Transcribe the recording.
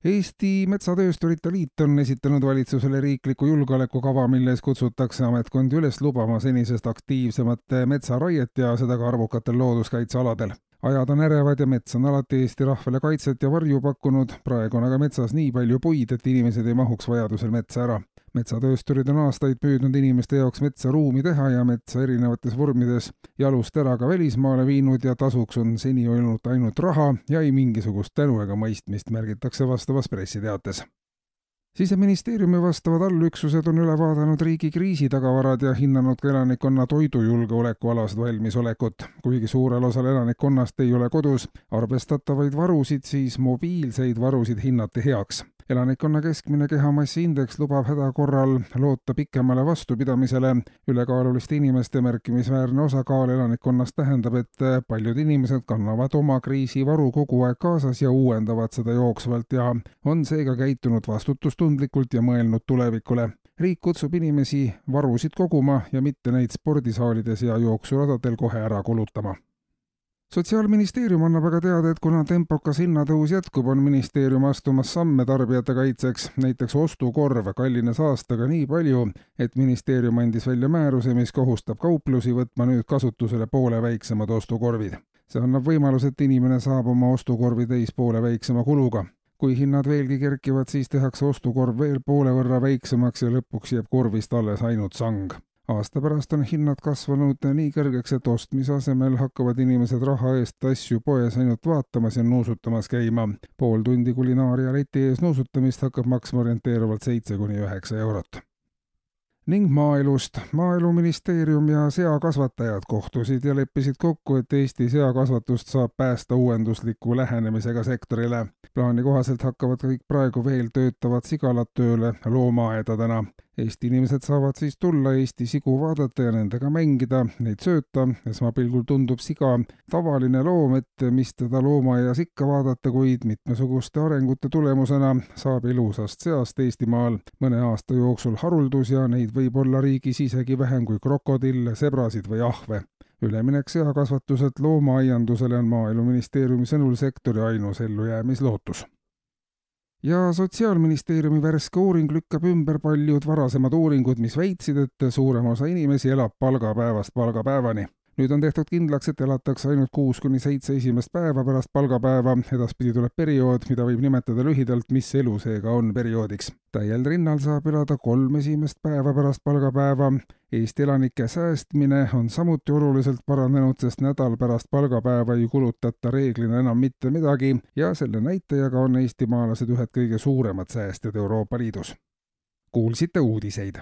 Eesti Metsatöösturite Liit on esitanud valitsusele riikliku julgeolekukava, milles kutsutakse ametkondi üles lubama senisest aktiivsemat metsaraiet ja seda ka arvukatel looduskaitsealadel. ajad on ärevad ja mets on alati Eesti rahvale kaitset ja varju pakkunud, praegu on aga metsas nii palju puid, et inimesed ei mahuks vajadusel metsa ära metsatöösturid on aastaid püüdnud inimeste jaoks metsa ruumi teha ja metsa erinevates vormides jalust ära ka välismaale viinud ja tasuks on seni olnud ainult raha ja ei mingisugust tänu ega mõistmist, märgitakse vastavas pressiteates. siseministeeriumi vastavad allüksused on üle vaadanud riigi kriisitagavarad ja hinnanud ka elanikkonna toidujulgeolekualast valmisolekut. kuigi suurel osal elanikkonnast ei ole kodus arvestatavaid varusid, siis mobiilseid varusid hinnati heaks elanikkonna keskmine kehamassi indeks lubab häda korral loota pikemale vastupidamisele. ülekaaluliste inimeste märkimisväärne osakaal elanikkonnast tähendab, et paljud inimesed kannavad oma kriisivaru kogu aeg kaasas ja uuendavad seda jooksvalt ja on seega käitunud vastutustundlikult ja mõelnud tulevikule riik kutsub inimesi varusid koguma ja mitte neid spordisaalides ja jooksuradadel kohe ära kulutama sotsiaalministeerium annab aga teada, et kuna tempokas hinnatõus jätkub, on ministeerium astumas samme tarbijate kaitseks. näiteks ostukorv kallines aastaga nii palju, et ministeerium andis välja määruse, mis kohustab kauplusi võtma nüüd kasutusele poole väiksemad ostukorvid. see annab võimaluse, et inimene saab oma ostukorvi täis poole väiksema kuluga kui hinnad veelgi kerkivad, siis tehakse ostukorv veel poole võrra väiksemaks ja lõpuks jääb korvist alles ainult sang aasta pärast on hinnad kasvanud nii kõrgeks, et ostmise asemel hakkavad inimesed raha eest asju poes ainult vaatamas ja nuusutamas käima. pool tundi kulinaarialeti ees nuusutamist hakkab maksma orienteeruvalt seitse kuni üheksa eurot ning maaelust. maaeluministeerium ja seakasvatajad kohtusid ja leppisid kokku, et Eesti seakasvatust saab päästa uuendusliku lähenemisega sektorile. plaani kohaselt hakkavad kõik praegu veel töötavad sigalad tööle loomaaedadena. Eesti inimesed saavad siis tulla Eesti sigu vaadata ja nendega mängida, neid sööta. esmapilgul tundub siga tavaline loom, et mis teda loomaaias ikka vaadata, kuid mitmesuguste arengute tulemusena saab ilusast seast Eestimaal. Mõne aasta jooksul haruldus ja neid võib olla riigis isegi vähem kui krokodille, sebrasid või ahve. Üleminek seakasvatuselt loomaaiandusele on Maaeluministeeriumi sõnul sektori ainus ellujäämislootus ja Sotsiaalministeeriumi värske uuring lükkab ümber paljud varasemad uuringud, mis väitsid, et suurem osa inimesi elab palgapäevast palgapäevani nüüd on tehtud kindlaks, et elatakse ainult kuus kuni seitse esimest päeva pärast palgapäeva, edaspidi tuleb periood, mida võib nimetada lühidalt, mis elu seega on perioodiks. täiel rinnal saab elada kolm esimest päeva pärast palgapäeva. Eesti elanike säästmine on samuti oluliselt paranenud, sest nädal pärast palgapäeva ei kulutata reeglina enam mitte midagi ja selle näitajaga on eestimaalased ühed kõige suuremad säästjad Euroopa Liidus. kuulsite uudiseid